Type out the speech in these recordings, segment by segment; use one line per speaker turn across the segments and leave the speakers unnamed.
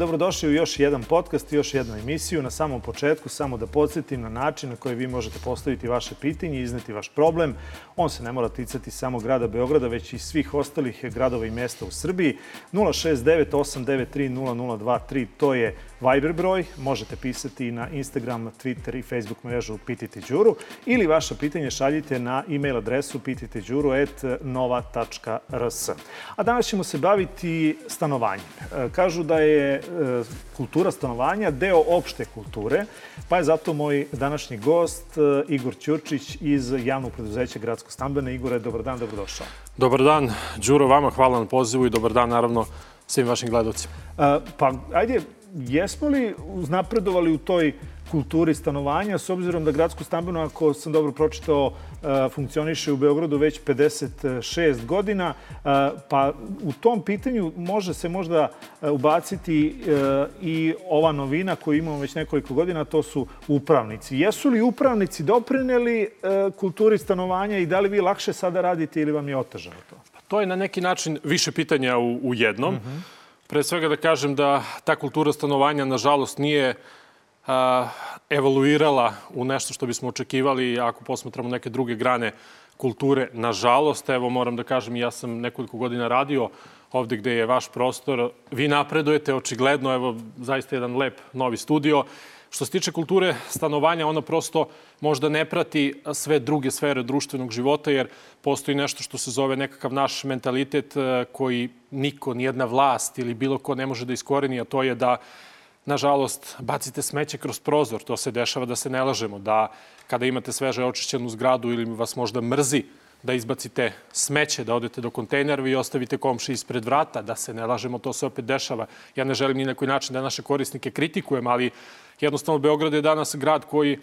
dobrodošli u još jedan podcast i još jednu emisiju. Na samom početku samo da podsjetim na način na koji vi možete postaviti vaše pitanje i izneti vaš problem. On se ne mora ticati samo grada Beograda, već i svih ostalih gradova i mesta u Srbiji. 069 893 0023, to je Viber broj. Možete pisati na Instagram, Twitter i Facebook mrežu Pitajte Đuru ili vaše pitanje šaljite na e-mail adresu pitajteđuru.nova.rs. A danas ćemo se baviti stanovanjem. Kažu da je e, kultura stanovanja deo opšte kulture, pa je zato moj današnji gost e, Igor Ćurčić iz javnog preduzeća Gradsko stambene. Igore, dobar dan, dobrodošao.
Dobar dan, Đuro, vama hvala na pozivu i dobar dan, naravno, svim vašim gledalcima.
E, pa, ajde, jesmo li uznapredovali u toj kulturi stanovanja, s obzirom da gradsko stambeno, ako sam dobro pročitao, e, funkcioniše u Beogradu već 56 godina, e, pa u tom pitanju može se možda e, ubaciti i ova novina koju imamo već nekoliko godina, to su upravnici. Jesu li upravnici doprineli kulturi stanovanja i da li vi lakše sada radite ili vam je otežano to?
Pa to je na neki način više pitanja u, u jednom. Uh mhm. -huh. Pre svega da kažem da ta kultura stanovanja, nažalost, nije a, evoluirala u nešto što bismo očekivali ako posmatramo neke druge grane kulture. Nažalost, evo moram da kažem, ja sam nekoliko godina radio ovde gde je vaš prostor. Vi napredujete očigledno, evo zaista jedan lep novi studio. Što se tiče kulture stanovanja, ona prosto možda ne prati sve druge sfere društvenog života, jer postoji nešto što se zove nekakav naš mentalitet koji niko, nijedna vlast ili bilo ko ne može da iskoreni, a to je da nažalost, bacite smeće kroz prozor. To se dešava da se ne lažemo, da kada imate sveže očišćenu zgradu ili vas možda mrzi da izbacite smeće, da odete do kontejnera i ostavite komši ispred vrata, da se ne lažemo, to se opet dešava. Ja ne želim ni na koji način da naše korisnike kritikujem, ali jednostavno Beograd je danas grad koji,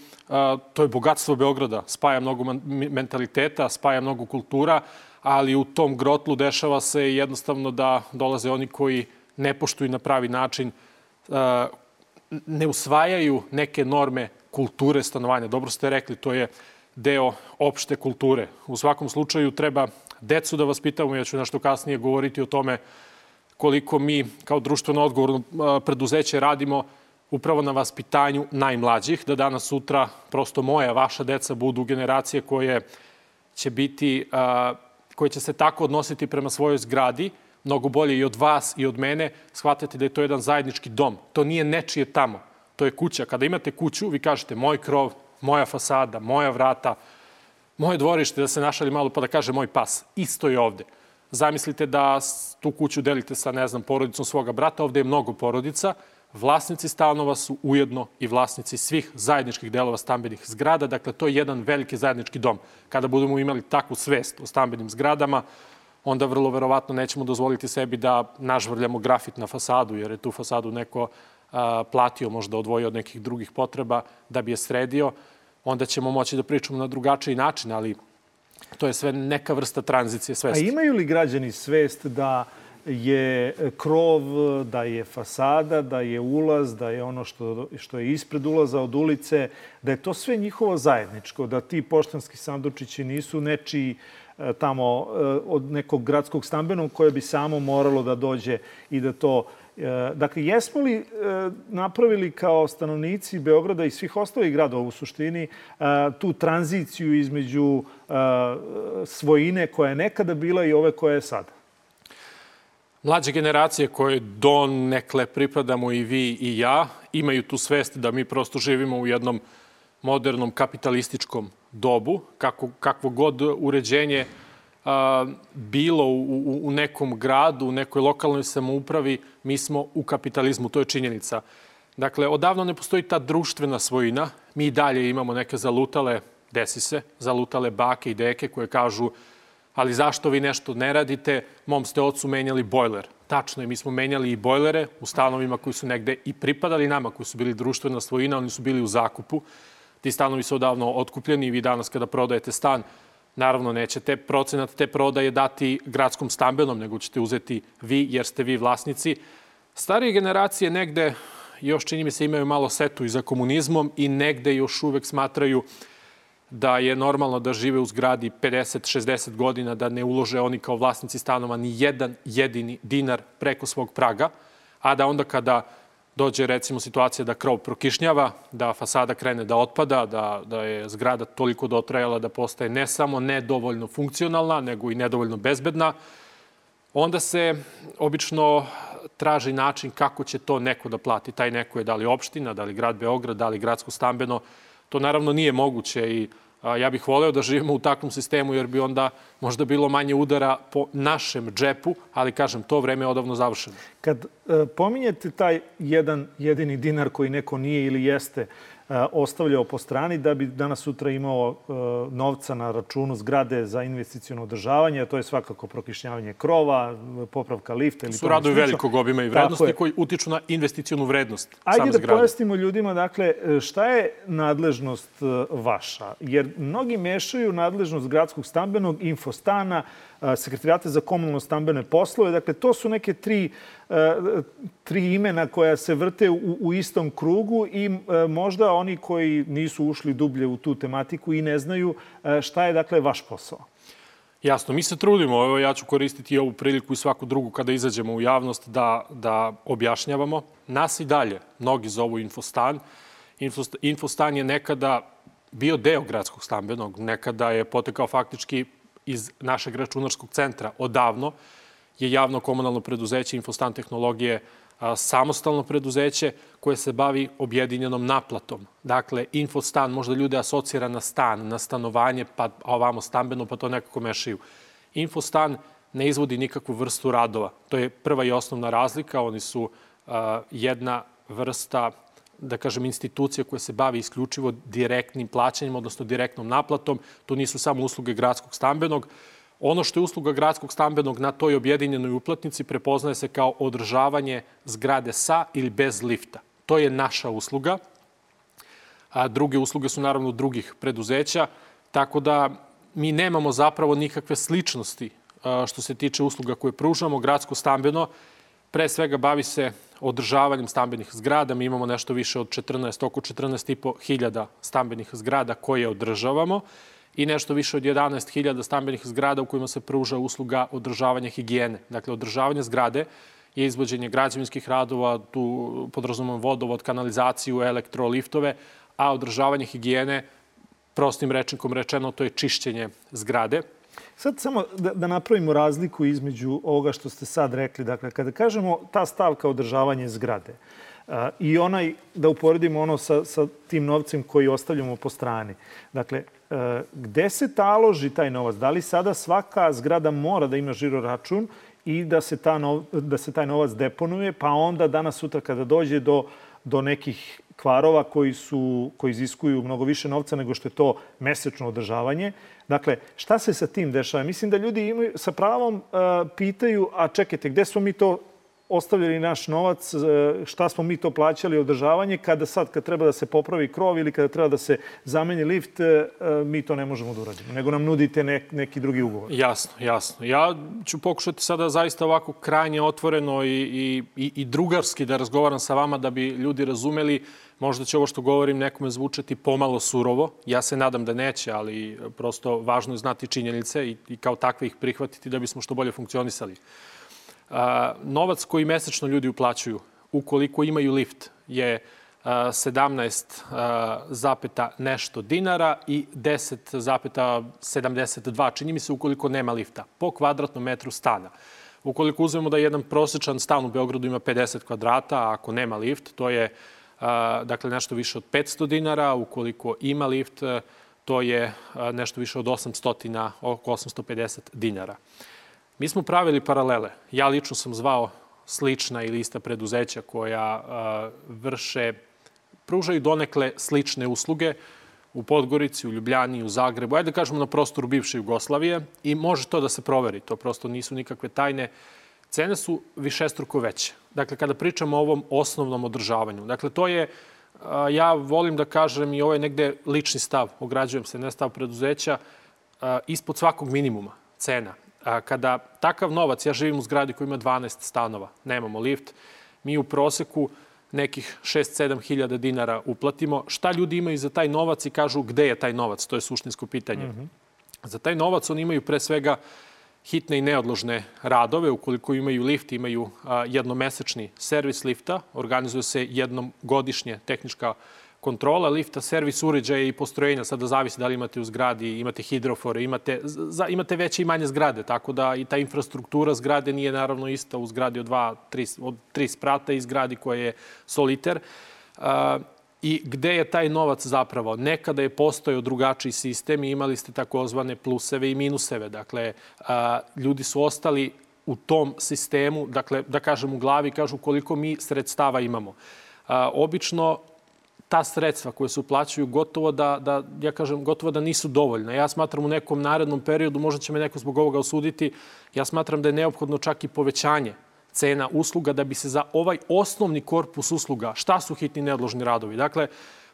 to je bogatstvo Beograda, spaja mnogo mentaliteta, spaja mnogo kultura, ali u tom grotlu dešava se jednostavno da dolaze oni koji ne poštuju na pravi način ne usvajaju neke norme kulture stanovanja. Dobro ste rekli, to je deo opšte kulture. U svakom slučaju treba decu da vaspitamo, ja ću nešto kasnije govoriti o tome koliko mi kao društveno odgovorno preduzeće radimo upravo na vaspitanju najmlađih, da danas sutra prosto moja, vaša deca budu generacije koje će biti, koje će se tako odnositi prema svojoj zgradi, mnogo bolje i od vas i od mene, shvatate da je to jedan zajednički dom. To nije nečije tamo. To je kuća. Kada imate kuću, vi kažete moj krov, moja fasada, moja vrata, moje dvorište, da se našali malo pa da kaže moj pas. Isto je ovde. Zamislite da tu kuću delite sa, ne znam, porodicom svoga brata. Ovde je mnogo porodica. Vlasnici stanova su ujedno i vlasnici svih zajedničkih delova stambenih zgrada. Dakle, to je jedan veliki zajednički dom. Kada budemo imali takvu svest o stambenim zgradama, onda vrlo verovatno nećemo dozvoliti sebi da nažvrljamo grafit na fasadu, jer je tu fasadu neko a, platio, možda odvojio od nekih drugih potreba da bi je sredio, onda ćemo moći da pričamo na drugačiji način, ali to je sve neka vrsta tranzicije svesti.
A imaju li građani svest da je krov, da je fasada, da je ulaz, da je ono što, što je ispred ulaza od ulice, da je to sve njihovo zajedničko, da ti poštanski sandučići nisu nečiji E, tamo e, od nekog gradskog stambenog koje bi samo moralo da dođe i da to e, Dakle, jesmo li napravili kao stanovnici Beograda i svih ostalih gradova u suštini tu tranziciju između svojine koja je nekada bila i ove koja je sada?
Mlađe generacije koje do nekle pripadamo i vi i ja imaju tu svest da mi prosto živimo u jednom modernom kapitalističkom dobu, kako, kakvo god uređenje a, bilo u, u, u nekom gradu, u nekoj lokalnoj samoupravi, mi smo u kapitalizmu, to je činjenica. Dakle, odavno ne postoji ta društvena svojina. Mi i dalje imamo neke zalutale, desi se, zalutale bake i deke koje kažu ali zašto vi nešto ne radite? Mom ste ocu menjali bojler. Tačno je, mi smo menjali i bojlere u stanovima koji su negde i pripadali nama, koji su bili društvena svojina, oni su bili u zakupu. Ti stanovi su odavno otkupljeni i vi danas kada prodajete stan naravno nećete procenat te prodaje dati gradskom stambenom, nego ćete uzeti vi, jer ste vi vlasnici. Starije generacije negde još čini mi se imaju malo setu i za komunizmom i negde još uvek smatraju da je normalno da žive u zgradi 50-60 godina, da ne ulože oni kao vlasnici stanova ni jedan jedini dinar preko svog praga, a da onda kada dođe recimo situacija da krov prokišnjava, da fasada krene da otpada, da, da je zgrada toliko dotrajala da postaje ne samo nedovoljno funkcionalna, nego i nedovoljno bezbedna, onda se obično traži način kako će to neko da plati. Taj neko je da li opština, da li grad Beograd, da li gradsko stambeno. To naravno nije moguće i ja bih voleo da živimo u takvom sistemu jer bi onda možda bilo manje udara po našem džepu, ali kažem, to vreme je odavno završeno.
Kad e, pominjete taj jedan jedini dinar koji neko nije ili jeste ostavljao po strani da bi danas sutra imao e, novca na računu zgrade za investicijono održavanje, to je svakako prokišnjavanje krova, popravka lifta ili
Su radovi velikog obima i vrednosti koji utiču na investicijonu vrednost
Ajde
same
da zgrade. pojasnimo ljudima, dakle, šta je nadležnost vaša? Jer mnogi mešaju nadležnost gradskog stambenog infostana, sekretarijate za komunalno stambene poslove. Dakle, to su neke tri, tri imena koja se vrte u, u istom krugu i možda oni koji nisu ušli dublje u tu tematiku i ne znaju šta je, dakle, vaš posao.
Jasno, mi se trudimo, evo ja ću koristiti ovu priliku i svaku drugu kada izađemo u javnost da, da objašnjavamo. Nas i dalje, mnogi zovu Infostan. Infostan je nekada bio deo gradskog stambenog, nekada je potekao faktički iz našeg računarskog centra odavno je javno komunalno preduzeće Infostan tehnologije samostalno preduzeće koje se bavi objedinjenom naplatom. Dakle, Infostan možda ljude asocira na stan, na stanovanje, pa ovamo stambeno, pa to nekako mešaju. Infostan ne izvodi nikakvu vrstu radova. To je prva i osnovna razlika. Oni su jedna vrsta da kažem, institucija koja se bavi isključivo direktnim plaćanjem, odnosno direktnom naplatom. To nisu samo usluge gradskog stambenog. Ono što je usluga gradskog stambenog na toj objedinjenoj uplatnici prepoznaje se kao održavanje zgrade sa ili bez lifta. To je naša usluga. A druge usluge su naravno drugih preduzeća, tako da mi nemamo zapravo nikakve sličnosti što se tiče usluga koje pružamo. Gradsko stambeno pre svega bavi se održavanjem stambenih zgrada. Mi imamo nešto više od 14, oko 14,5 hiljada stambenih zgrada koje održavamo i nešto više od 11.000 stambenih zgrada u kojima se pruža usluga održavanja higijene. Dakle, održavanje zgrade je izvođenje građevinskih radova, tu podrazumom vodovod, kanalizaciju, elektroliftove, a održavanje higijene, prostim rečnikom rečeno, to je čišćenje zgrade.
Sad samo da, da napravimo razliku između ovoga što ste sad rekli. Dakle, kada kažemo ta stavka održavanje zgrade a, i onaj, da uporedimo ono sa, sa tim novcem koji ostavljamo po strani. Dakle, a, gde se taloži taj novac? Da li sada svaka zgrada mora da ima žiro račun i da se, ta nov, da se taj novac deponuje, pa onda danas sutra kada dođe do, do nekih kvarova koji, su, koji iziskuju mnogo više novca nego što je to mesečno održavanje. Dakle, šta se sa tim dešava? Mislim da ljudi imaju, sa pravom uh, pitaju, a čekajte, gde smo mi to ostavljali naš novac, e, šta smo mi to plaćali održavanje, kada sad, kad treba da se popravi krov ili kada treba da se zameni lift, e, mi to ne možemo da uradimo, nego nam nudite nek, neki drugi ugovor.
Jasno, jasno. Ja ću pokušati sada zaista ovako krajnje otvoreno i, i, i drugarski da razgovaram sa vama da bi ljudi razumeli Možda će ovo što govorim nekome zvučati pomalo surovo. Ja se nadam da neće, ali prosto važno je znati činjenice i, i kao takve ih prihvatiti da bismo što bolje funkcionisali. A, novac koji mesečno ljudi uplaćuju, ukoliko imaju lift, je 17 zapeta nešto dinara i 10 zapeta 72, čini mi se, ukoliko nema lifta, po kvadratnom metru stana. Ukoliko uzmemo da jedan prosečan stan u Beogradu ima 50 kvadrata, a ako nema lift, to je dakle nešto više od 500 dinara, ukoliko ima lift, to je nešto više od 800, oko 850 dinara. Mi smo pravili paralele. Ja lično sam zvao slična ili ista preduzeća koja vrše, pružaju donekle slične usluge u Podgorici, u Ljubljani, u Zagrebu, ajde da kažemo na prostoru bivše Jugoslavije i može to da se proveri. To prosto nisu nikakve tajne. Cene su višestruko veće. Dakle, kada pričamo o ovom osnovnom održavanju. Dakle, to je, ja volim da kažem i ovo je negde lični stav, ograđujem se, ne stav preduzeća, ispod svakog minimuma cena. Kada takav novac, ja živim u zgradi koja ima 12 stanova, nemamo lift, mi u proseku nekih 6-7 hiljada dinara uplatimo. Šta ljudi imaju za taj novac i kažu gde je taj novac? To je suštinsko pitanje. Mm -hmm. Za taj novac oni imaju pre svega hitne i neodložne radove. Ukoliko imaju lift, imaju a, jednomesečni servis lifta. Organizuje se jednom godišnje tehnička kontrola lifta, servis uređaja i postrojenja, sada zavisi da li imate u zgradi, imate hidrofore, imate, za, imate veće i manje zgrade, tako da i ta infrastruktura zgrade nije naravno ista u zgradi od, dva, tri, od tri sprata i zgradi koja je soliter. Uh, I gde je taj novac zapravo? Nekada je postojao drugačiji sistem i imali ste takozvane pluseve i minuseve. Dakle, a, ljudi su ostali u tom sistemu, dakle, da kažem u glavi, kažu koliko mi sredstava imamo. A, obično ta sredstva koje se uplaćuju gotovo da, da, ja kažem, gotovo da nisu dovoljna. Ja smatram u nekom narednom periodu, možda će me neko zbog ovoga osuditi, ja smatram da je neophodno čak i povećanje cena usluga da bi se za ovaj osnovni korpus usluga, šta su hitni neodložni radovi? Dakle,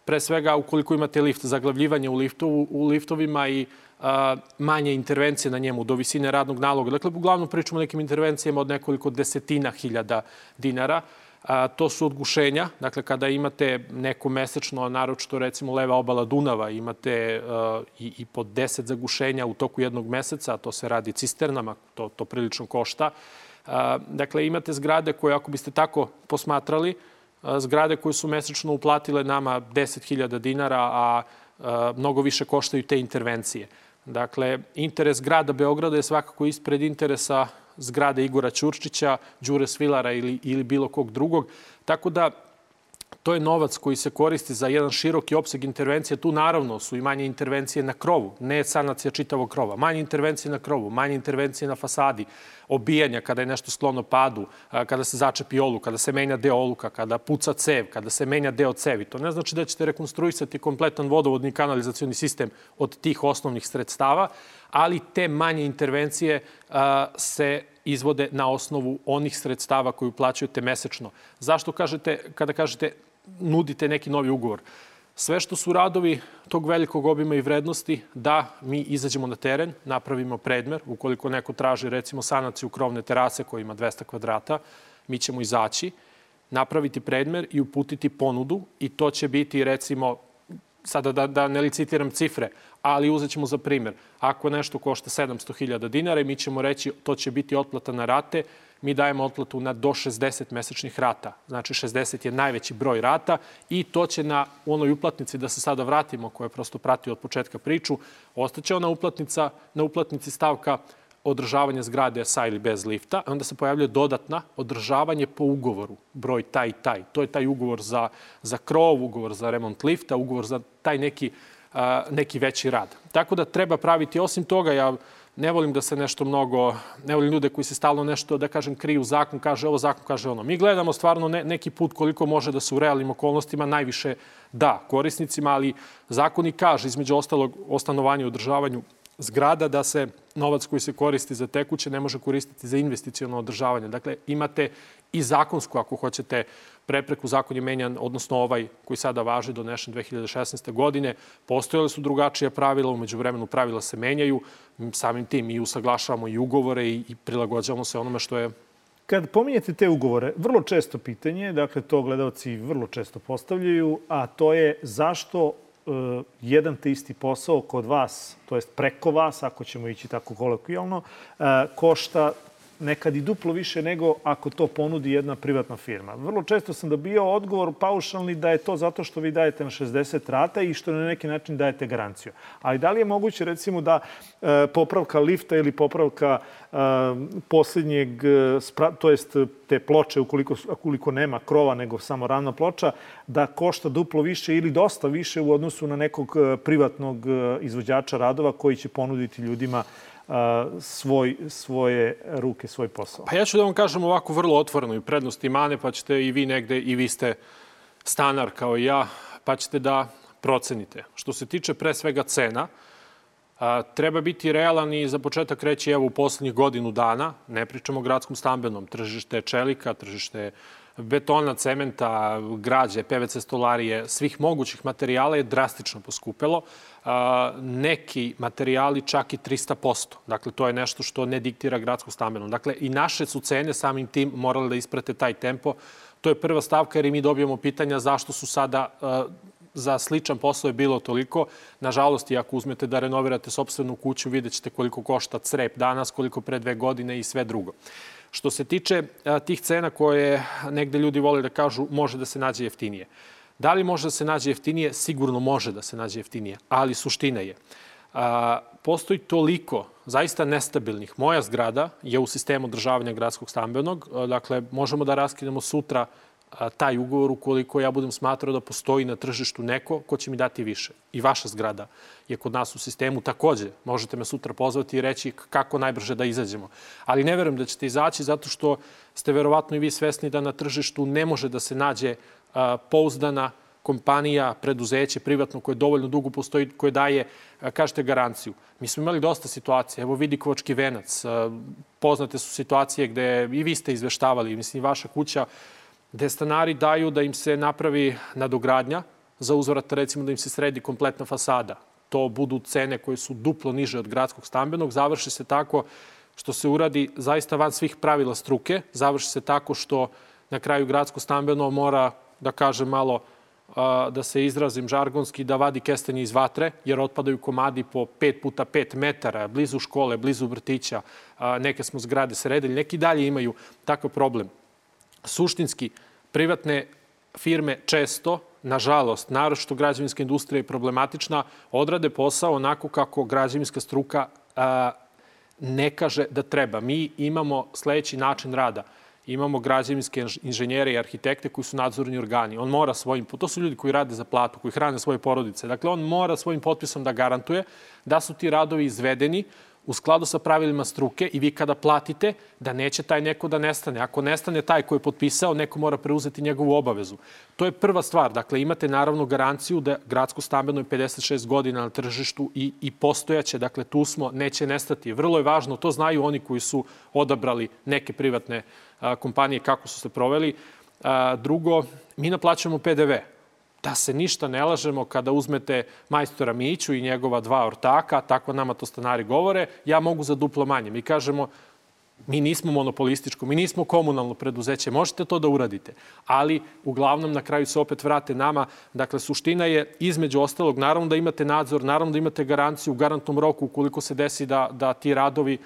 pre svega ukoliko imate lift, zaglavljivanje u, liftovu, u liftovima i a, manje intervencije na njemu do visine radnog naloga. Dakle, uglavnom pričamo o nekim intervencijama od nekoliko desetina hiljada dinara. A, to su odgušenja, dakle kada imate neko mesečno, naročito recimo leva obala Dunava, imate a, i, i po 10 zagušenja u toku jednog meseca, to se radi cisternama, to, to prilično košta. Dakle, imate zgrade koje, ako biste tako posmatrali, a, zgrade koje su mesečno uplatile nama 10.000 dinara, a, a mnogo više koštaju te intervencije. Dakle, interes grada Beograda je svakako ispred interesa zgrade Igora Ćurčića, Đure Svilara ili, ili bilo kog drugog. Tako da to je novac koji se koristi za jedan široki opseg intervencije. Tu naravno su i manje intervencije na krovu, ne sanacija čitavog krova. Manje intervencije na krovu, manje intervencije na fasadi, obijanja kada je nešto sklono padu, kada se začepi olu, kada se menja deo oluka, kada puca cev, kada se menja deo cevi. To ne znači da ćete rekonstruisati kompletan vodovodni kanalizacioni sistem od tih osnovnih sredstava, ali te manje intervencije se izvode na osnovu onih sredstava koju plaćujete mesečno. Zašto kažete, kada kažete nudite neki novi ugovor? Sve što su radovi tog velikog obima i vrednosti, da mi izađemo na teren, napravimo predmer, ukoliko neko traži recimo sanaciju krovne terase koja ima 200 kvadrata, mi ćemo izaći, napraviti predmer i uputiti ponudu i to će biti recimo sada da, da ne licitiram cifre, ali uzet ćemo za primjer. Ako nešto košta 700.000 dinara i mi ćemo reći to će biti otplata na rate, mi dajemo otplatu na do 60 mesečnih rata. Znači 60 je najveći broj rata i to će na onoj uplatnici, da se sada vratimo, koja je prosto prati od početka priču, ostaće ona uplatnica, na uplatnici stavka održavanje zgrade sa ili bez lifta, onda se pojavljuje dodatna održavanje po ugovoru, broj taj i taj. To je taj ugovor za, za krov, ugovor za remont lifta, ugovor za taj neki, a, neki veći rad. Tako da treba praviti, osim toga, ja ne volim da se nešto mnogo, ne volim ljude koji se stalno nešto, da kažem, kriju zakon, kaže ovo, zakon kaže ono. Mi gledamo stvarno ne, neki put koliko može da se u realnim okolnostima najviše da korisnicima, ali zakon i kaže, između ostalog, o stanovanju i održavanju zgrada da se novac koji se koristi za tekuće ne može koristiti za investicijono održavanje. Dakle, imate i zakonsku, ako hoćete, prepreku. Zakon je menjan, odnosno ovaj koji sada važi, donešen 2016. godine. Postojale su drugačije pravila, umeđu vremenu pravila se menjaju. Samim tim i usaglašavamo i ugovore i, prilagođavamo se onome što je
Kad pominjete te ugovore, vrlo često pitanje, dakle to gledalci vrlo često postavljaju, a to je zašto jedan te isti posao kod vas, to jest preko vas, ako ćemo ići tako kolokvijalno, uh, košta nekad i duplo više nego ako to ponudi jedna privatna firma. Vrlo često sam dobio odgovor paušalni da je to zato što vi dajete na 60 rata i što na neki način dajete garanciju. Ali da li je moguće recimo da e, popravka lifta ili popravka e, posljednjeg, spra, to jest te ploče, ukoliko, ukoliko nema krova nego samo ravna ploča, da košta duplo više ili dosta više u odnosu na nekog e, privatnog e, izvođača radova koji će ponuditi ljudima svoj, svoje ruke, svoj posao.
Pa ja ću da vam kažem ovako vrlo otvoreno i prednosti mane, pa ćete i vi negde, i vi ste stanar kao i ja, pa ćete da procenite. Što se tiče pre svega cena, a, treba biti realan i za početak reći evo u poslednjih godinu dana, ne pričamo o gradskom stambenom, tržište čelika, tržište betona, cementa, građe, PVC stolarije, svih mogućih materijala je drastično poskupelo. Neki materijali čak i 300%. Dakle, to je nešto što ne diktira gradsko stambeno. Dakle, i naše su cene samim tim morale da isprate taj tempo. To je prva stavka jer i mi dobijamo pitanja zašto su sada za sličan posao je bilo toliko. Nažalost, i ako uzmete da renovirate sobstvenu kuću, vidjet ćete koliko košta crep danas, koliko pre dve godine i sve drugo. Što se tiče a, tih cena koje negde ljudi vole da kažu može da se nađe jeftinije. Da li može da se nađe jeftinije? Sigurno može da se nađe jeftinije, ali suština je postoji toliko zaista nestabilnih. Moja zgrada je u sistemu održavanja gradskog stambenog, dakle možemo da raskinemo sutra taj ugovor ukoliko ja budem smatrao da postoji na tržištu neko ko će mi dati više. I vaša zgrada je kod nas u sistemu takođe. Možete me sutra pozvati i reći kako najbrže da izađemo. Ali ne verujem da ćete izaći zato što ste verovatno i vi svesni da na tržištu ne može da se nađe pouzdana kompanija, preduzeće, privatno koje dovoljno dugo postoji, koje daje, kažete, garanciju. Mi smo imali dosta situacija. Evo vidi Kovački venac. Poznate su situacije gde i vi ste izveštavali, mislim, vaša kuća gde stanari daju da im se napravi nadogradnja za uzvrat, recimo da im se sredi kompletna fasada. To budu cene koje su duplo niže od gradskog stambenog. Završi se tako što se uradi zaista van svih pravila struke. Završi se tako što na kraju gradsko stambeno mora, da kažem malo, da se izrazim žargonski, da vadi kestenje iz vatre, jer otpadaju komadi po 5 puta 5 metara, blizu škole, blizu vrtića, neke smo zgrade sredili, neki dalje imaju takav problem suštinski privatne firme često, nažalost, naročito građevinska industrija je problematična, odrade posao onako kako građevinska struka a, ne kaže da treba. Mi imamo sledeći način rada. Imamo građevinske inženjere i arhitekte koji su nadzorni organi. On mora svojim, to su ljudi koji rade za platu, koji hrane svoje porodice. Dakle, on mora svojim potpisom da garantuje da su ti radovi izvedeni u skladu sa pravilima struke i vi kada platite da neće taj neko da nestane. Ako nestane taj koji je potpisao, neko mora preuzeti njegovu obavezu. To je prva stvar. Dakle, imate naravno garanciju da gradsko stambeno je 56 godina na tržištu i, i postojaće. Dakle, tu smo, neće nestati. Vrlo je važno, to znaju oni koji su odabrali neke privatne a, kompanije kako su se proveli. A, drugo, mi naplaćamo PDV da se ništa ne lažemo kada uzmete majstora Miću i njegova dva ortaka, tako nama to stanari govore, ja mogu za duplo manje. Mi kažemo, mi nismo monopolističko, mi nismo komunalno preduzeće, možete to da uradite. Ali, uglavnom, na kraju se opet vrate nama. Dakle, suština je, između ostalog, naravno da imate nadzor, naravno da imate garanciju u garantnom roku ukoliko se desi da, da ti radovi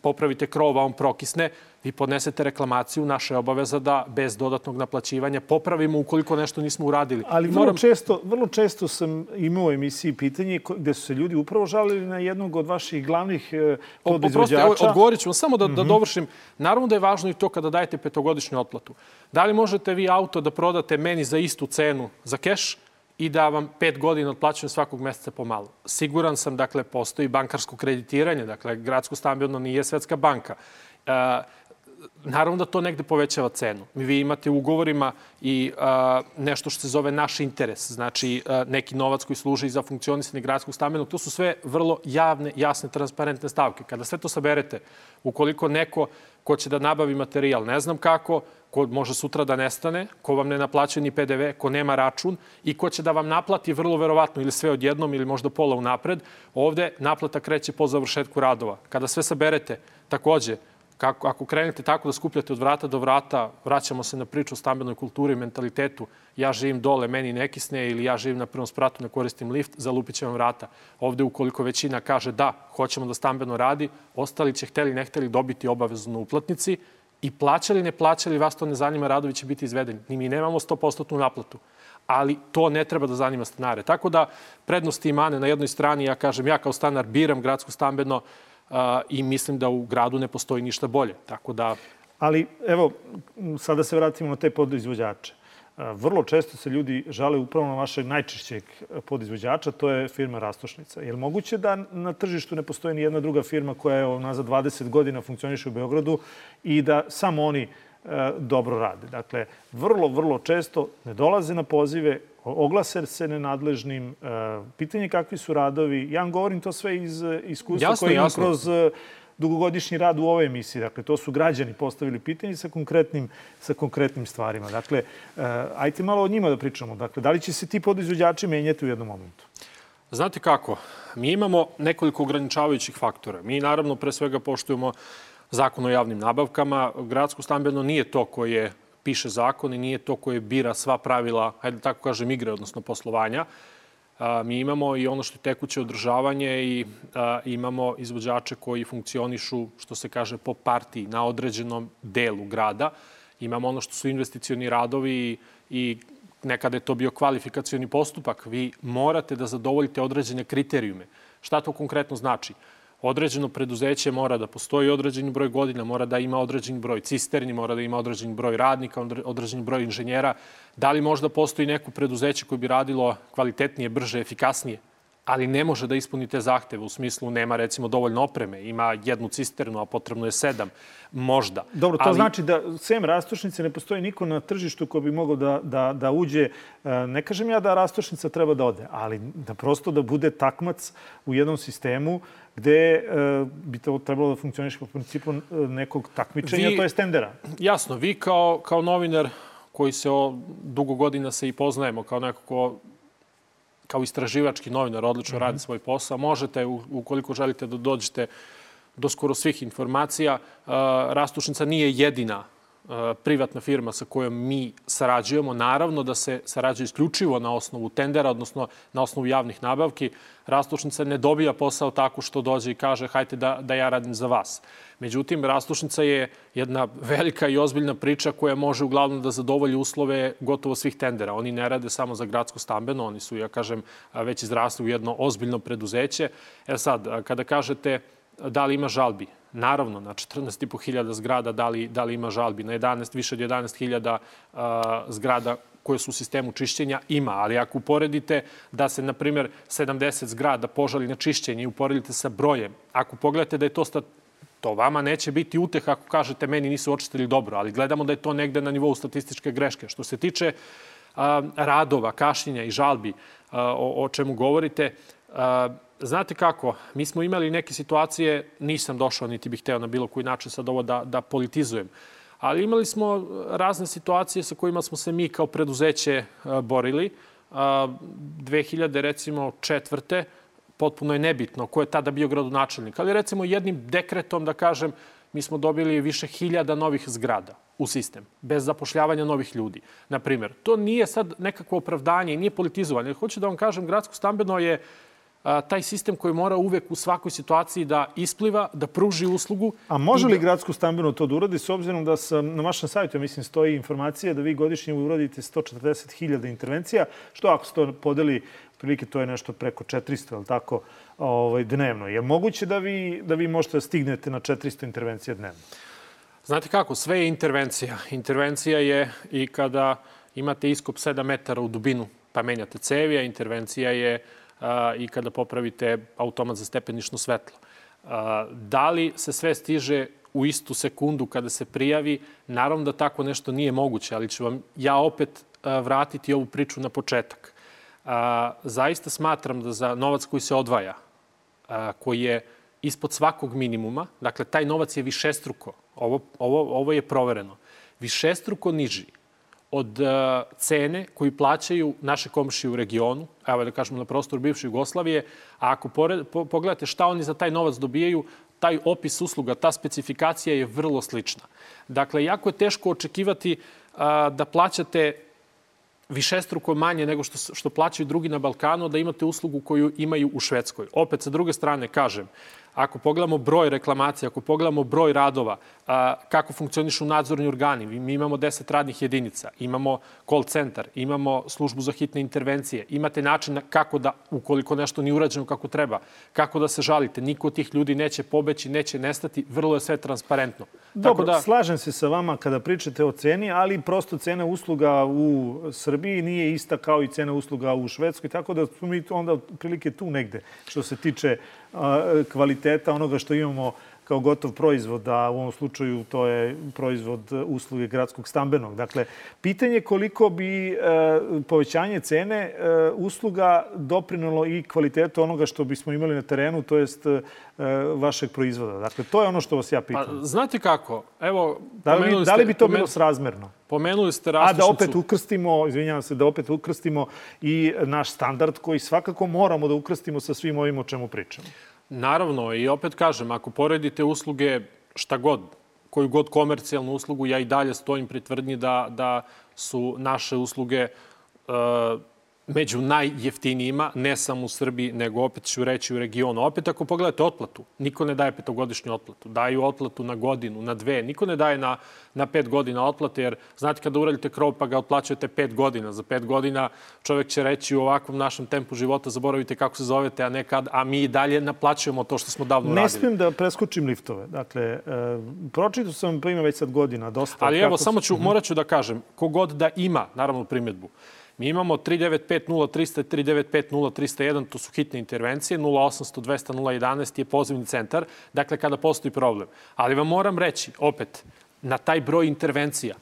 popravite krov, a on prokisne, vi podnesete reklamaciju, naša je obaveza da bez dodatnog naplaćivanja popravimo ukoliko nešto nismo uradili.
Ali vrlo, Moram... često, vrlo često sam imao u emisiji pitanje gde su se ljudi upravo žalili na jednog od vaših glavnih eh, podizvođača.
Oprosti, odgovorit ću vam samo da, mm -hmm. da mhm. dovršim. Naravno da je važno i to kada dajete petogodišnju otplatu. Da li možete vi auto da prodate meni za istu cenu za keš, i da vam pet godina otplaćujem svakog meseca pomalo. Siguran sam, dakle, postoji bankarsko kreditiranje, dakle, gradsko stambeno nije svetska banka. Uh, naravno da to negde povećava cenu. Vi imate u ugovorima i a, nešto što se zove naš interes, znači a, neki novac koji služi za funkcionisanje gradskog stambenog. To su sve vrlo javne, jasne, transparentne stavke. Kada sve to saberete, ukoliko neko ko će da nabavi materijal, ne znam kako, ko može sutra da nestane, ko vam ne naplaćuje ni PDV, ko nema račun i ko će da vam naplati vrlo verovatno ili sve odjednom ili možda pola unapred, ovde naplata kreće po završetku radova. Kada sve saberete, takođe, Kako, ako krenete tako da skupljate od vrata do vrata, vraćamo se na priču o stambenoj kulturi i mentalitetu, ja živim dole, meni ne kisne, ili ja živim na prvom spratu, ne koristim lift, zalupit će vam vrata. Ovde, ukoliko većina kaže da, hoćemo da stambeno radi, ostali će hteli, ne hteli dobiti obavezu na uplatnici i plaćali, ne plaćali, vas to ne zanima, radovi će biti izvedeni. Ni mi nemamo 100% naplatu ali to ne treba da zanima stanare. Tako da prednosti i mane na jednoj strani, ja kažem, ja kao stanar biram gradsko stambeno, i mislim da u gradu ne postoji ništa bolje. Tako da...
Ali, evo, sada se vratimo na te podizvođače. Vrlo često se ljudi žale upravo na vašeg najčešćeg podizvođača, to je firma Rastošnica. Je li moguće da na tržištu ne postoji ni jedna druga firma koja je nazad 20 godina funkcioniše u Beogradu i da samo oni dobro rade? Dakle, vrlo, vrlo često ne dolaze na pozive, oglase se nenadležnim, e, pitanje kakvi su radovi. Ja vam govorim to sve iz iskustva jasno, koje imam jasno. kroz dugogodišnji rad u ovoj emisiji. Dakle, to su građani postavili pitanje sa konkretnim, sa konkretnim stvarima. Dakle, ajte malo o njima da pričamo. Dakle, da li će se ti podizvođači menjati u jednom momentu?
Znate kako, mi imamo nekoliko ograničavajućih faktora. Mi naravno pre svega poštujemo zakon o javnim nabavkama. Gradsko stambeno nije to koje piše zakon i nije to koje bira sva pravila, hajde da tako kažem, igre, odnosno poslovanja. Mi imamo i ono što je tekuće održavanje i imamo izvođače koji funkcionišu, što se kaže, po partiji na određenom delu grada. Imamo ono što su investicioni radovi i nekada je to bio kvalifikacioni postupak. Vi morate da zadovoljite određene kriterijume. Šta to konkretno znači? Određeno preduzeće mora da postoji određeni broj godina, mora da ima određeni broj cisterni, mora da ima određeni broj radnika, određeni broj inženjera. Da li možda postoji neko preduzeće koje bi radilo kvalitetnije, brže, efikasnije? ali ne može da ispuni te zahteve. U smislu nema recimo dovoljno opreme, ima jednu cisternu, a potrebno je sedam. Možda.
Dobro, to ali... znači da sem rastošnice ne postoji niko na tržištu ko bi mogao da, da, da uđe. E, ne kažem ja da rastošnica treba da ode, ali da prosto da bude takmac u jednom sistemu gde e, bi to trebalo da funkcioniše po principu e, nekog takmičenja, vi, to je stendera.
Jasno, vi kao, kao novinar koji se o, dugo godina se i poznajemo, kao neko ko kao istraživački novinar odlično mm -hmm. radi svoj posao. Možete, ukoliko želite da dođete do skoro svih informacija, uh, Rastušnica nije jedina privatna firma sa kojom mi sarađujemo. Naravno da se sarađuje isključivo na osnovu tendera, odnosno na osnovu javnih nabavki. Rastušnica ne dobija posao tako što dođe i kaže hajte da, da ja radim za vas. Međutim, Rastušnica je jedna velika i ozbiljna priča koja može uglavnom da zadovolji uslove gotovo svih tendera. Oni ne rade samo za gradsko stambeno, oni su, ja kažem, već izrasli u jedno ozbiljno preduzeće. E sad, kada kažete da li ima žalbi, Naravno, na 14.500 zgrada da li, da li ima žalbi, na 11, više od 11.000 uh, zgrada koje su u sistemu čišćenja ima, ali ako uporedite da se, na primjer, 70 zgrada požali na čišćenje i uporedite sa brojem, ako pogledate da je to stat, to vama neće biti uteh ako kažete meni nisu očistili dobro, ali gledamo da je to negde na nivou statističke greške. Što se tiče radova, kašnjenja i žalbi o, čemu govorite, Znate kako, mi smo imali neke situacije, nisam došao niti bih hteo na bilo koji način sad ovo da, da politizujem, ali imali smo razne situacije sa kojima smo se mi kao preduzeće borili. 2000, recimo, četvrte, potpuno je nebitno ko je tada bio gradonačelnik, ali recimo jednim dekretom, da kažem, mi smo dobili više hiljada novih zgrada u sistem, bez zapošljavanja novih ljudi. Naprimer, to nije sad nekakvo opravdanje i nije politizovanje. Hoću da vam kažem, gradsko stambeno je taj sistem koji mora uvek u svakoj situaciji da ispliva, da pruži uslugu.
A može li da... gradsko stambeno to da uradi s obzirom da sam, na vašem sajtu, mislim, stoji informacija da vi godišnje uradite 140.000 intervencija, što ako se to podeli, prilike to je nešto preko 400, ali tako, ovaj, dnevno. Je moguće da vi, da vi možete da stignete na 400 intervencija dnevno?
Znate kako, sve je intervencija. Intervencija je i kada imate iskop 7 metara u dubinu pa menjate cevi, a intervencija je i kada popravite automat za stepenišno svetlo. Da li se sve stiže u istu sekundu kada se prijavi? Naravno da tako nešto nije moguće, ali ću vam ja opet vratiti ovu priču na početak. Zaista smatram da za novac koji se odvaja, koji je ispod svakog minimuma, dakle, taj novac je višestruko, ovo, ovo, ovo je provereno, višestruko niži od uh, cene koju plaćaju naše komšije u regionu, evo da kažemo na prostoru bivše Jugoslavije, a ako pored, po, pogledate šta oni za taj novac dobijaju, taj opis usluga, ta specifikacija je vrlo slična. Dakle, jako je teško očekivati uh, da plaćate višestruko manje nego što, što plaćaju drugi na Balkanu, da imate uslugu koju imaju u Švedskoj. Opet, sa druge strane, kažem, ako pogledamo broj reklamacija, ako pogledamo broj radova, kako funkcionišu nadzorni organi, mi imamo 10 radnih jedinica, imamo call centar, imamo službu za hitne intervencije, imate način kako da, ukoliko nešto nije urađeno kako treba, kako da se žalite. Niko od tih ljudi neće pobeći, neće nestati, vrlo je sve transparentno.
Dobro, Tako da... slažem se sa vama kada pričate o ceni, ali prosto cena usluga u Srbiji nije ista kao i cena usluga u Švedskoj, tako da smo mi onda prilike tu negde što se tiče kvaliteta onoga što imamo kao gotov proizvod, a u ovom slučaju to je proizvod usluge gradskog stambenog. Dakle, pitanje je koliko bi e, povećanje cene e, usluga doprinalo i kvalitetu onoga što bismo imali na terenu, to jest e, vašeg proizvoda. Dakle, to je ono što vas ja pitam.
Pa, znate kako? Evo,
da li,
pomenuli
da li bi to
pomen-
bilo srazmerno?
Pomenuli ste
A
rastušnicu.
da opet ukrstimo, izvinjavam se, da opet ukrstimo i naš standard koji svakako moramo da ukrstimo sa svim ovim o čemu pričamo.
Naravno, i opet kažem, ako poredite usluge šta god, koju god komercijalnu uslugu, ja i dalje stojim pri tvrdnji da, da su naše usluge uh, među najjeftinijima, ne samo u Srbiji, nego opet ću reći u regionu. Opet ako pogledate otplatu, niko ne daje petogodišnju otplatu. Daju otplatu na godinu, na dve. Niko ne daje na, na pet godina otplate, jer znate kada uradite krov pa ga otplaćujete pet godina. Za pet godina čovek će reći u ovakvom našem tempu života zaboravite kako se zovete, a ne kad, a mi i dalje naplaćujemo to što smo davno
Ne
radili.
smijem da preskočim liftove. Dakle, e, pročitao sam, pa ima već sad godina, dosta.
Ali evo, samo ću, morat ću da kažem, kogod da ima, naravno, primjedbu, mi imamo 395-0300, 395-0301, to su hitne intervencije, 0800-200-011 je pozivni centar, dakle, kada postoji problem. Ali vam moram reći, opet, na taj broj intervencija,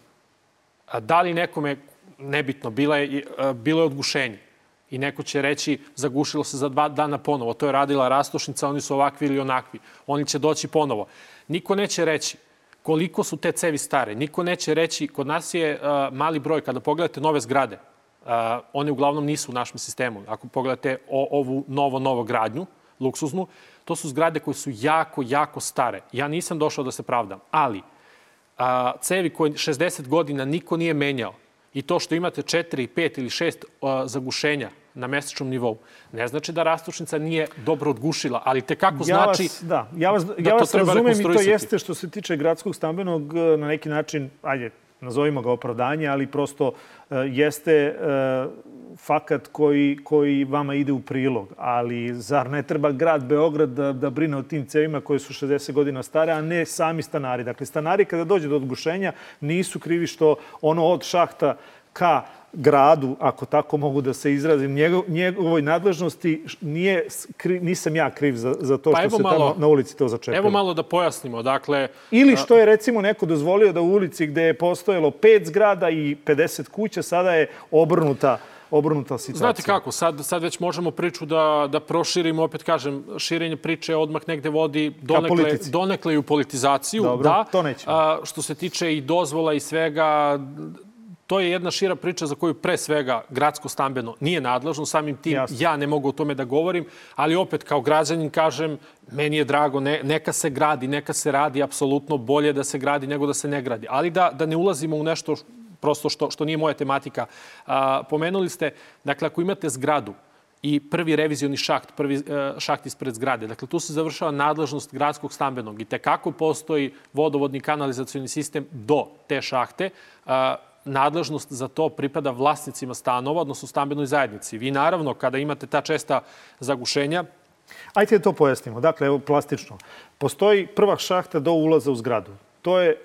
da li nekome, nebitno, bila je, a, bilo je odgušenje, i neko će reći zagušilo se za dva dana ponovo. To je radila rastošnica, oni su ovakvi ili onakvi. Oni će doći ponovo. Niko neće reći koliko su te cevi stare. Niko neće reći, kod nas je uh, mali broj, kada pogledate nove zgrade, one uglavnom nisu u našem sistemu. Ako pogledate o, ovu novo, novo gradnju, luksuznu, to su zgrade koje su jako, jako stare. Ja nisam došao da se pravdam, ali a, cevi koje 60 godina niko nije menjao i to što imate 4, 5 ili 6 a, zagušenja na mesečnom nivou, ne znači da rastušnica nije dobro odgušila, ali te kako
Ja
znači...
vas, da, ja vas,
da
ja
to
vas razumem i to jeste što se tiče gradskog stambenog e, na neki način, ajde, nazovimo ga opravdanje, ali prosto e, jeste e, fakat koji, koji vama ide u prilog. Ali zar ne treba grad Beograd da, da brine o tim cevima koje su 60 godina stare, a ne sami stanari? Dakle, stanari kada dođe do odgušenja nisu krivi što ono od šahta ka gradu, ako tako mogu da se izrazim, njegov, njegovoj nadležnosti nije, kri, nisam ja kriv za, za to
Pa
što se
malo-
tamo na ulici to začepilo.
Evo malo da pojasnimo. Dakle,
Ili što je recimo neko dozvolio da u ulici gde je postojalo pet zgrada i 50 kuća, sada je obrnuta, obrnuta situacija.
Znate kako, sad, sad već možemo priču da, da proširimo, opet kažem, širenje priče odmah negde vodi donekle, donekle i u politizaciju.
Dobro,
da,
to nećemo.
A, što se tiče i dozvola i svega, to je jedna šira priča za koju pre svega gradsko stambeno nije nadležno, samim tim
Jasno.
ja ne mogu o tome da govorim, ali opet kao građanin kažem, meni je drago, ne, neka se gradi, neka se radi, apsolutno bolje da se gradi nego da se ne gradi. Ali da, da ne ulazimo u nešto prosto što, što nije moja tematika. A, pomenuli ste, dakle, ako imate zgradu i prvi revizioni šaht, prvi e, šaht ispred zgrade. Dakle, tu se završava nadležnost gradskog stambenog i tekako postoji vodovodni kanalizacioni sistem do te šahte. Nadležnost za to pripada vlasnicima stanova, odnosno stambenoj zajednici. Vi naravno, kada imate ta česta zagušenja,
Ajde da to pojasnimo. Dakle, evo plastično. Postoji prva šahta do ulaza u zgradu. To je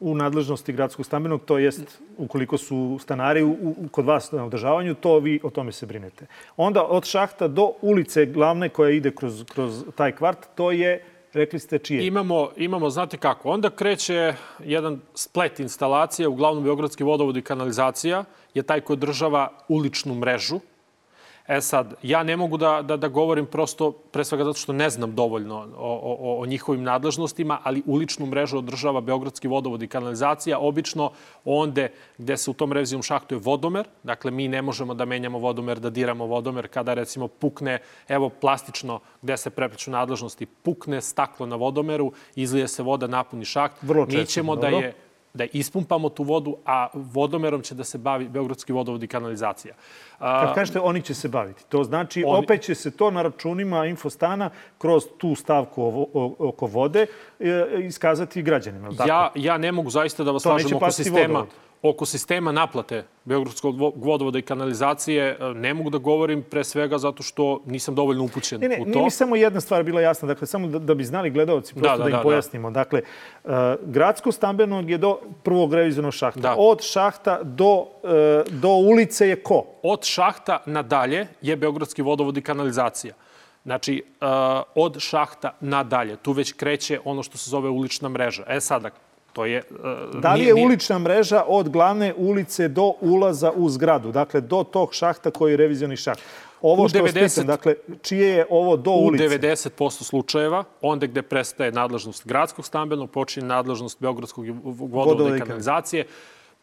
u nadležnosti gradskog stambenog, to jest ukoliko su stanari u, u, kod vas na održavanju, to vi o tome se brinete. Onda od šahta do ulice glavne koja ide kroz, kroz taj kvart, to je, rekli ste, čije?
Imamo, imamo, znate kako, onda kreće jedan splet instalacija, uglavnom Beogradski vodovod i kanalizacija je taj koji održava uličnu mrežu. E sad, ja ne mogu da, da, da govorim prosto, pre svega zato što ne znam dovoljno o, o, o njihovim nadležnostima, ali uličnu mrežu održava Beogradski vodovod i kanalizacija, obično onde gde se u tom revizijom šahtu je vodomer, dakle mi ne možemo da menjamo vodomer, da diramo vodomer, kada recimo pukne, evo plastično gde se prepliču nadležnosti, pukne staklo na vodomeru, izlije se voda, napuni šaht,
Vrlo
mi
često,
ćemo da je da ispumpamo tu vodu, a vodomerom će da se bavi Beogradski vodovod i kanalizacija.
Kad kažete oni će se baviti, to znači
Oni-
opet će se to na računima infostana kroz tu stavku oko vode e, iskazati građanima. tako?
ja, ja ne mogu zaista da vas
To neće
lažem oko sistema,
vodovod.
Oko sistema naplate Beogradskog vo- vodovoda i kanalizacije. e, Ne mogu da govorim pre svega zato što nisam dovoljno upućen
Ne, ne,
u to.
mi samo jedna stvar bila jasna, dakle, samo da, da bi znali gledalci, prosto da,
da,
im
da,
pojasnimo. Dakle, uh, gradsko stambenog je do prvog revizionog šahta.
Da.
Od šahta do, uh, do ulice je ko?
Od šahta nadalje je Beogradski vodovod i kanalizacija. Znači, uh, od šahta nadalje. Tu već kreće ono što se zove ulična mreža. E sada, to je...
Uh, da li je nije, ulična mreža od glavne ulice do ulaza u zgradu? Dakle, do tog šahta koji je revizioni šaht. Ovo što 90, vas pitam, dakle, čije je ovo do
u
ulice?
U 90% slučajeva, onda gde prestaje nadležnost gradskog stambenog, počinje nadležnost Beogradskog vodovoda i kanalizacije,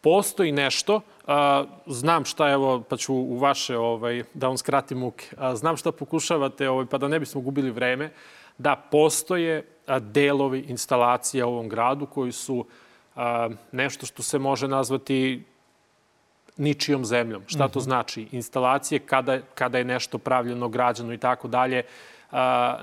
postoji nešto, a, znam šta, evo, pa ću u vaše, ovaj, da vam skratim muke, a, znam šta pokušavate, ovaj, pa da ne bismo gubili vreme, da postoje delovi instalacija u ovom gradu koji su nešto što se može nazvati ničijom zemljom. Šta to mhm. znači? Instalacije kada, kada je nešto pravljeno, građano i tako dalje,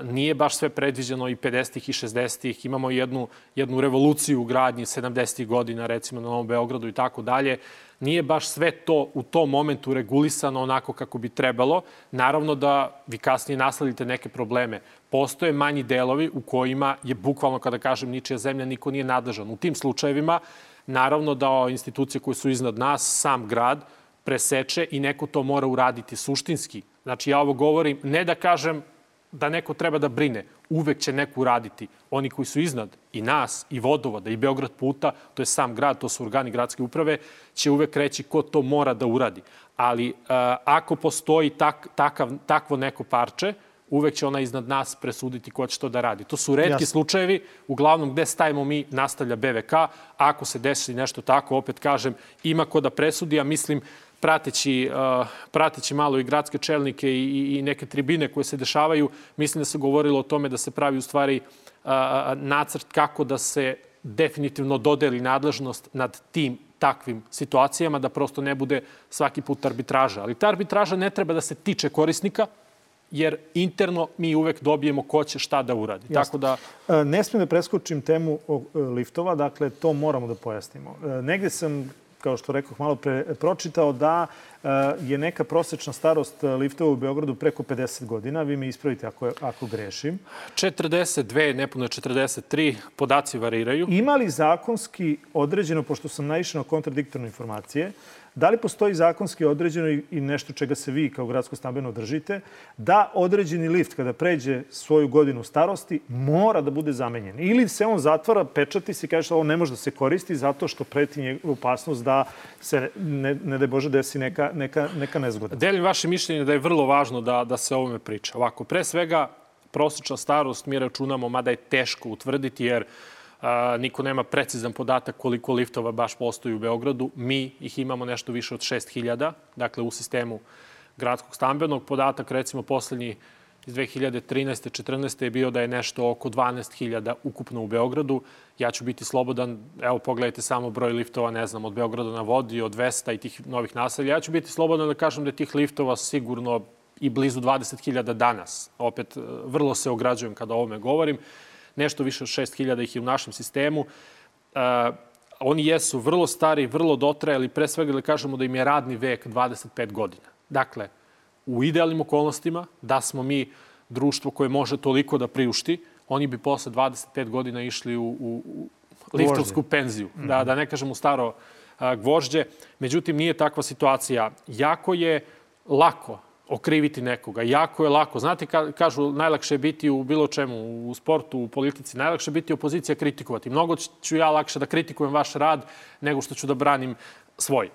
nije baš sve predviđeno i 50-ih i 60-ih. Imamo jednu, jednu revoluciju u gradnji 70-ih godina, recimo na Novom Beogradu i tako dalje. Nije baš sve to u tom momentu regulisano onako kako bi trebalo. Naravno da vi kasnije nasledite neke probleme. Postoje manji delovi u kojima je bukvalno, kada kažem, ničija zemlja, niko nije nadležan. U tim slučajevima, naravno da institucije koje su iznad nas, sam grad, preseče i neko to mora uraditi suštinski. Znači, ja ovo govorim ne da kažem da neko treba da brine. Uvek će neko uraditi. Oni koji su iznad i nas, i vodovoda, i Beograd puta, to je sam grad, to su organi gradske uprave, će uvek reći ko to mora da uradi. Ali uh, ako postoji tak, takav, takvo neko parče, uvek će ona iznad nas presuditi ko će to da radi. To su redki Jasne. slučajevi, uglavnom gde stavimo mi nastavlja BVK. Ako se desi nešto tako, opet kažem, ima ko da presudi, a mislim prateći, uh, prateći malo i gradske čelnike i, i neke tribine koje se dešavaju, mislim da se govorilo o tome da se pravi u stvari uh, nacrt kako da se definitivno dodeli nadležnost nad tim takvim situacijama, da prosto ne bude svaki put arbitraža. Ali ta arbitraža ne treba da se tiče korisnika, jer interno mi uvek dobijemo ko će šta da uradi.
Jasne. Tako da... E, ne smijem da preskočim temu e, liftova, dakle, to moramo da pojasnimo. E, negde sam kao što rekao malo pre, pročitao da e, je neka prosečna starost liftova u Beogradu preko 50 godina. Vi me ispravite ako, ako grešim.
42, nepuno 43, podaci variraju.
Ima li zakonski određeno, pošto sam naišao na kontradiktorne informacije, Da li postoji zakonski određeno i nešto čega se vi kao gradsko stambeno držite, da određeni lift kada pređe svoju godinu starosti mora da bude zamenjen? Ili se on zatvara, pečati se i kaže da ovo ne može da se koristi zato što preti opasnost da se, ne, ne da Bože, desi neka, neka, neka nezgoda?
Delim vaše mišljenje da je vrlo važno da, da se o ovome priča. Ovako, pre svega, prosječna starost mi računamo, mada je teško utvrditi, jer a, niko nema precizan podatak koliko liftova baš postoji u Beogradu. Mi ih imamo nešto više od 6000, dakle u sistemu gradskog stambenog. Podatak, recimo, poslednji iz 2013. 14. je bio da je nešto oko 12.000 ukupno u Beogradu. Ja ću biti slobodan, evo pogledajte samo broj liftova, ne znam, od Beograda na vodi, od 200 i tih novih naselja. Ja ću biti slobodan da kažem da je tih liftova sigurno i blizu 20.000 danas. Opet, vrlo se ograđujem kada o ovome govorim nešto više od 6000 ih je u našem sistemu. Uh, oni jesu vrlo stari, vrlo dotrajali, pre svega da kažemo da im je radni vek 25 godina. Dakle, u idealnim okolnostima, da smo mi društvo koje može toliko da priušti, oni bi posle 25 godina išli u, u, u liftovsku penziju. Mm -hmm. Da, da ne kažem u staro a, gvožđe. Međutim, nije takva situacija. Jako je lako okriviti nekoga. Jako je lako. Znate, ka, kažu, najlakše je biti u bilo čemu, u sportu, u politici, najlakše je biti opozicija kritikovati. Mnogo ću ja lakše da kritikujem vaš rad nego što ću da branim svoj.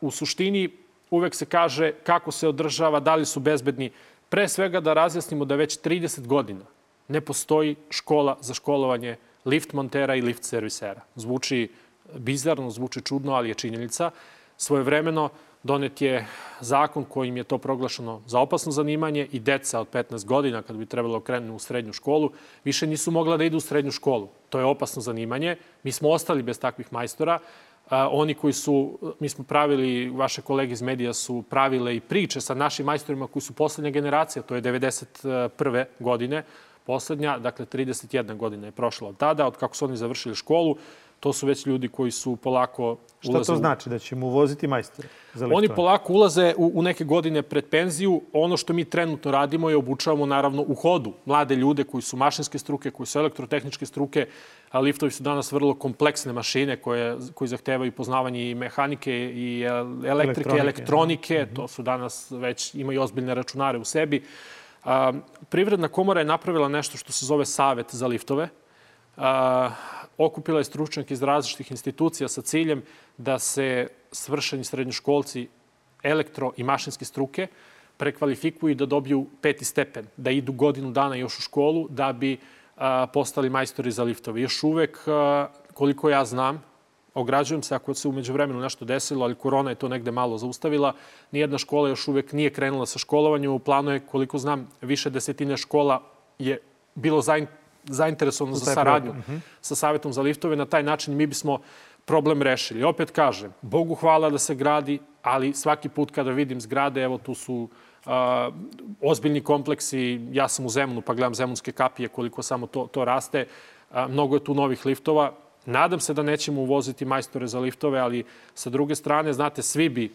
U suštini, uvek se kaže kako se održava, da li su bezbedni. Pre svega da razjasnimo da već 30 godina ne postoji škola za školovanje lift montera i lift servisera. Zvuči bizarno, zvuči čudno, ali je činjenica. Svojevremeno, Donet je zakon kojim je to proglašeno za opasno zanimanje i deca od 15 godina, kad bi trebalo krenu u srednju školu, više nisu mogla da idu u srednju školu. To je opasno zanimanje. Mi smo ostali bez takvih majstora. oni koji su, mi smo pravili, vaše kolege iz medija su pravile i priče sa našim majstorima koji su poslednja generacija, to je 91. godine, poslednja, dakle 31 godina je prošla od tada, od kako su oni završili školu to su već ljudi koji su polako
Šta to znači? Da ćemo uvoziti majstore
za Oni polako ulaze u, u neke godine pred penziju. Ono što mi trenutno radimo je obučavamo naravno u hodu mlade ljude koji su mašinske struke, koji su elektrotehničke struke. A liftovi su danas vrlo kompleksne mašine koje, koji zahtevaju poznavanje i mehanike i elektrike, elektronike. elektronike. Mm -hmm. To su danas već imaju ozbiljne računare u sebi. Privredna komora je napravila nešto što se zove Savet za liftove. Okupila je stručnjake iz različitih institucija sa ciljem da se svršeni srednjoškolci elektro i mašinske struke prekvalifikuju i da dobiju peti stepen, da idu godinu dana još u školu da bi postali majstori za liftove. Još uvek, koliko ja znam, ograđujem se ako se umeđu vremenu nešto desilo, ali korona je to negde malo zaustavila. Nijedna škola još uvek nije krenula sa školovanjem. U planu je, koliko znam, više desetine škola je bilo zainteresovano za saradnju uh -huh. sa Savetom za liftove. Na taj način mi bismo problem rešili. Opet kažem, Bogu hvala da se gradi, ali svaki put kada vidim zgrade, evo tu su uh, ozbiljni kompleksi. Ja sam u Zemunu pa gledam Zemunske kapije koliko samo to, to raste. Uh, mnogo je tu novih liftova. Nadam se da nećemo uvoziti majstore za liftove, ali sa druge strane, znate, svi bi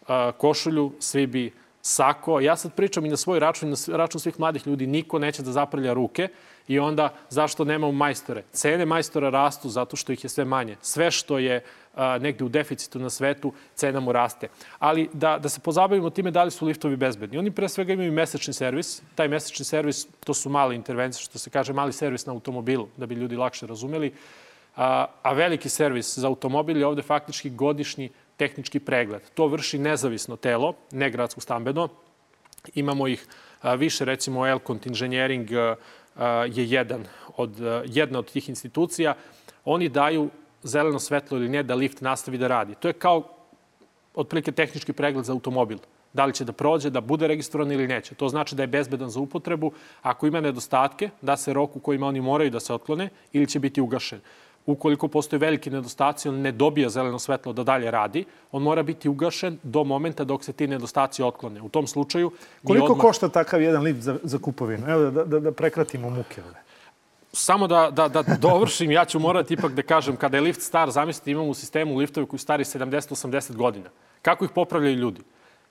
uh, košulju, svi bi sako. Ja sad pričam i na svoj račun na račun svih mladih ljudi. Niko neće da zaprlja ruke i onda zašto nemamo majstore? Cene majstora rastu zato što ih je sve manje. Sve što je a, negde u deficitu na svetu, cena mu raste. Ali da, da se pozabavimo time da li su liftovi bezbedni. Oni pre svega imaju mesečni servis. Taj mesečni servis, to su male intervencije, što se kaže mali servis na automobilu, da bi ljudi lakše razumeli. A, a veliki servis za automobil je ovde faktički godišnji tehnički pregled. To vrši nezavisno telo, ne gradsko stambeno. Imamo ih više, recimo Elkont Engineering a, je jedan od, jedna od tih institucija. Oni daju zeleno svetlo ili ne da lift nastavi da radi. To je kao otprilike tehnički pregled za automobil. Da li će da prođe, da bude registrovan ili neće. To znači da je bezbedan za upotrebu. Ako ima nedostatke, da se rok u kojima oni moraju da se otklone ili će biti ugašen ukoliko postoje veliki nedostaci, on ne dobija zeleno svetlo da dalje radi, on mora biti ugašen do momenta dok se ti nedostaci otklone. U tom slučaju...
Koliko odmah... košta takav jedan lift za, za kupovinu? Evo da, da, da prekratimo muke ove.
Samo da, da, da dovršim, ja ću morati ipak da kažem, kada je lift star, zamislite, imamo u sistemu liftove koji stari 70-80 godina. Kako ih popravljaju ljudi?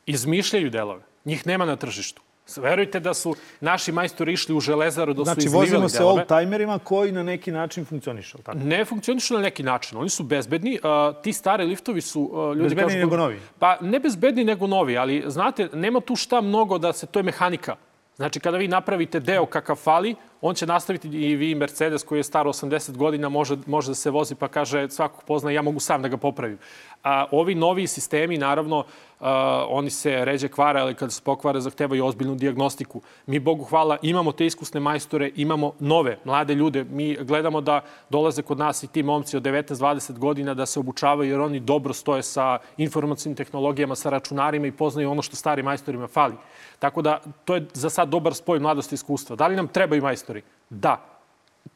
Izmišljaju delove. Njih nema na tržištu. Verujte da su naši majstori išli u železaru da
znači,
su izlivali delove.
Znači, vozimo se old-timerima koji na neki način funkcionišu, tako?
Ne funkcionišu na neki način. Oni su bezbedni. Uh, ti stari liftovi su... Uh,
ljudi bezbedni kažu, nego novi?
Pa ne bezbedni nego novi, ali znate, nema tu šta mnogo da se... To je mehanika. Znači, kada vi napravite deo kakav fali, on će nastaviti i vi Mercedes koji je star 80 godina može, može da se vozi pa kaže svakog pozna ja mogu sam da ga popravim. A, ovi novi sistemi, naravno, a, oni se ređe kvara, ali kada se pokvare zahtevaju ozbiljnu diagnostiku. Mi, Bogu hvala, imamo te iskusne majstore, imamo nove, mlade ljude. Mi gledamo da dolaze kod nas i ti momci od 19-20 godina da se obučavaju jer oni dobro stoje sa informacijnim tehnologijama, sa računarima i poznaju ono što stari majstorima fali. Tako da, to je za sad dobar spoj mladosti i iskustva. Da li nam trebaju majstori? Da,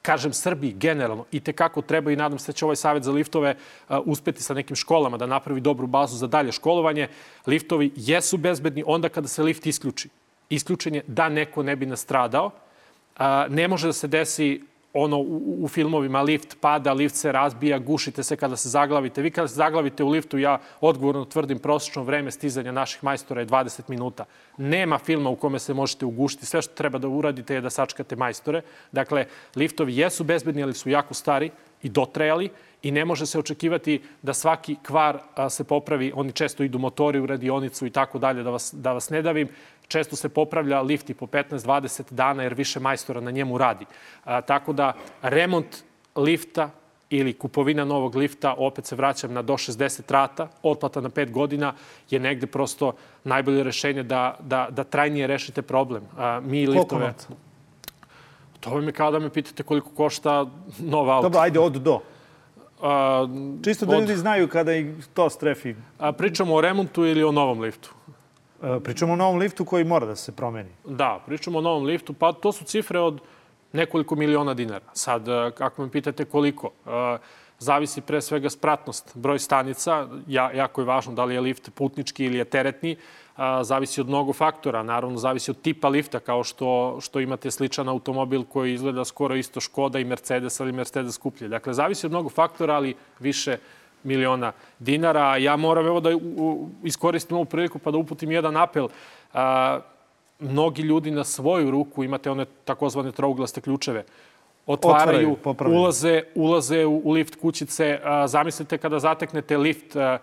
kažem Srbiji generalno i te kako treba i nadam se da će ovaj savet za liftove uh, uspeti sa nekim školama da napravi dobru bazu za dalje školovanje. Liftovi jesu bezbedni onda kada se lift isključi. Isključen je da neko ne bi nastradao. Uh, ne može da se desi ono u, u filmovima lift pada, lift se razbija, gušite se kada se zaglavite. Vi kada se zaglavite u liftu, ja odgovorno tvrdim, prosječno vreme stizanja naših majstora je 20 minuta. Nema filma u kome se možete ugušiti. Sve što treba da uradite je da sačkate majstore. Dakle, liftovi jesu bezbedni, ali su jako stari i dotrajali i ne može se očekivati da svaki kvar se popravi. Oni često idu motori u radionicu i tako dalje, da vas, da vas ne davim. Često se popravlja lift i po 15-20 dana jer više majstora na njemu radi. A, tako da remont lifta ili kupovina novog lifta, opet se vraćam na do 60 rata, otplata na 5 godina, je negde prosto najbolje rešenje da, da, da trajnije rešite problem. A,
mi Koliko liftove... Novca?
To vam je kao da me pitate koliko košta nova auto.
Dobro, ajde od do. A, Čisto da ljudi znaju kada ih to strefi.
A, pričamo o remontu ili o novom liftu?
A, pričamo o novom liftu koji mora da se promeni.
Da, pričamo o novom liftu. Pa to su cifre od nekoliko miliona dinara. Sad, kako me pitate koliko, zavisi pre svega spratnost, broj stanica, ja, jako je važno da li je lift putnički ili je teretni, zavisi od mnogo faktora, naravno zavisi od tipa lifta, kao što, što imate sličan automobil koji izgleda skoro isto Škoda i Mercedes, ali Mercedes skuplje. Dakle, zavisi od mnogo faktora, ali više miliona dinara. Ja moram evo da iskoristim ovu priliku pa da uputim jedan apel. A, mnogi ljudi na svoju ruku, imate one takozvane trouglaste ključeve, otvaraju, Otvaraju, ulaze, ulaze u, u lift kućice. A, zamislite kada zateknete lift, a,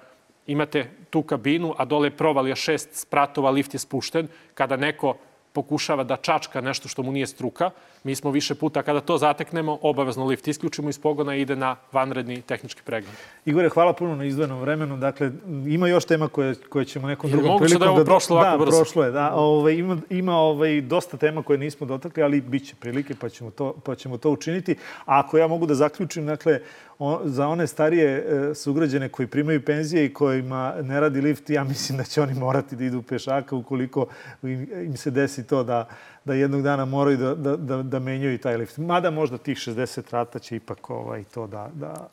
imate tu kabinu, a dole je provalija šest spratova, lift je spušten. Kada neko pokušava da čačka nešto što mu nije struka. Mi smo više puta, kada to zateknemo, obavezno lift isključimo iz pogona i ide na vanredni tehnički pregled.
Igore, hvala puno na izdvojenom vremenu. Dakle, ima još tema koje, koje ćemo nekom drugom
moguće
prilikom...
da je ovo prošlo ovako
da,
brzo?
prošlo je, da. Ovaj, ima, ima ovaj, dosta tema koje nismo dotakli, ali bit će prilike pa ćemo to, pa ćemo to učiniti. A ako ja mogu da zaključim, dakle, o, za one starije e, sugrađene koji primaju penzije i kojima ne radi lift, ja mislim da će oni morati da idu pešaka ukoliko im, im se desi to da, da jednog dana moraju da, da, da, da menjaju i taj lift. Mada možda tih 60 rata će ipak ovaj, to da, da,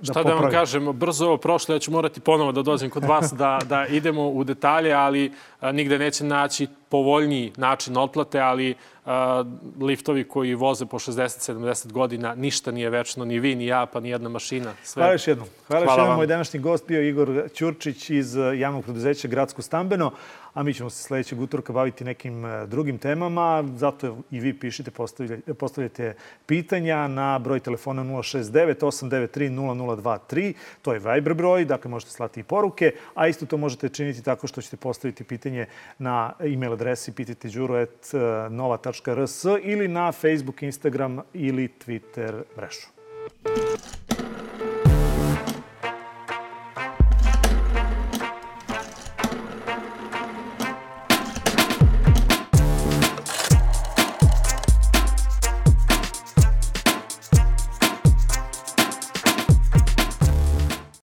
Da Šta da vam kažem, brzo ovo prošlo, ja ću morati ponovo da dođem kod vas da, da idemo u detalje, ali a, nigde neće naći povoljniji način otplate, ali a, liftovi koji voze po 60-70 godina, ništa nije večno, ni vi, ni ja, pa ni jedna mašina.
Sve. Hvala još jednom. Hvala, Hvala još jednom. Moj današnji gost bio Igor Ćurčić iz javnog preduzeća Gradsko stambeno, a mi ćemo se sledećeg utorka baviti nekim drugim temama. Zato i vi pišite, postavljate, postavljate pitanja na broj telefona 069 893 0023. To je Viber broj, dakle možete slati i poruke, a isto to možete činiti tako što ćete postaviti pitanje na e-mail adresi pitajte.đuro.nova.rs ili na Facebook, Instagram ili Twitter mrežu.